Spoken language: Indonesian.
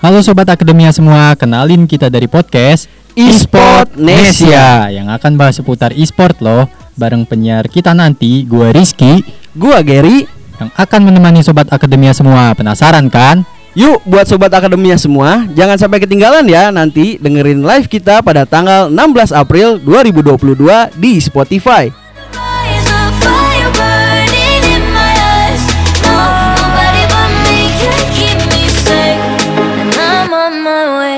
Halo Sobat Akademia semua, kenalin kita dari podcast E-Sport Nesia. yang akan bahas seputar e-sport loh bareng penyiar kita nanti, gua Rizky Gua Gary. yang akan menemani Sobat Akademia semua. Penasaran kan? Yuk buat sobat akademia semua, jangan sampai ketinggalan ya nanti dengerin live kita pada tanggal 16 April 2022 di Spotify. my way.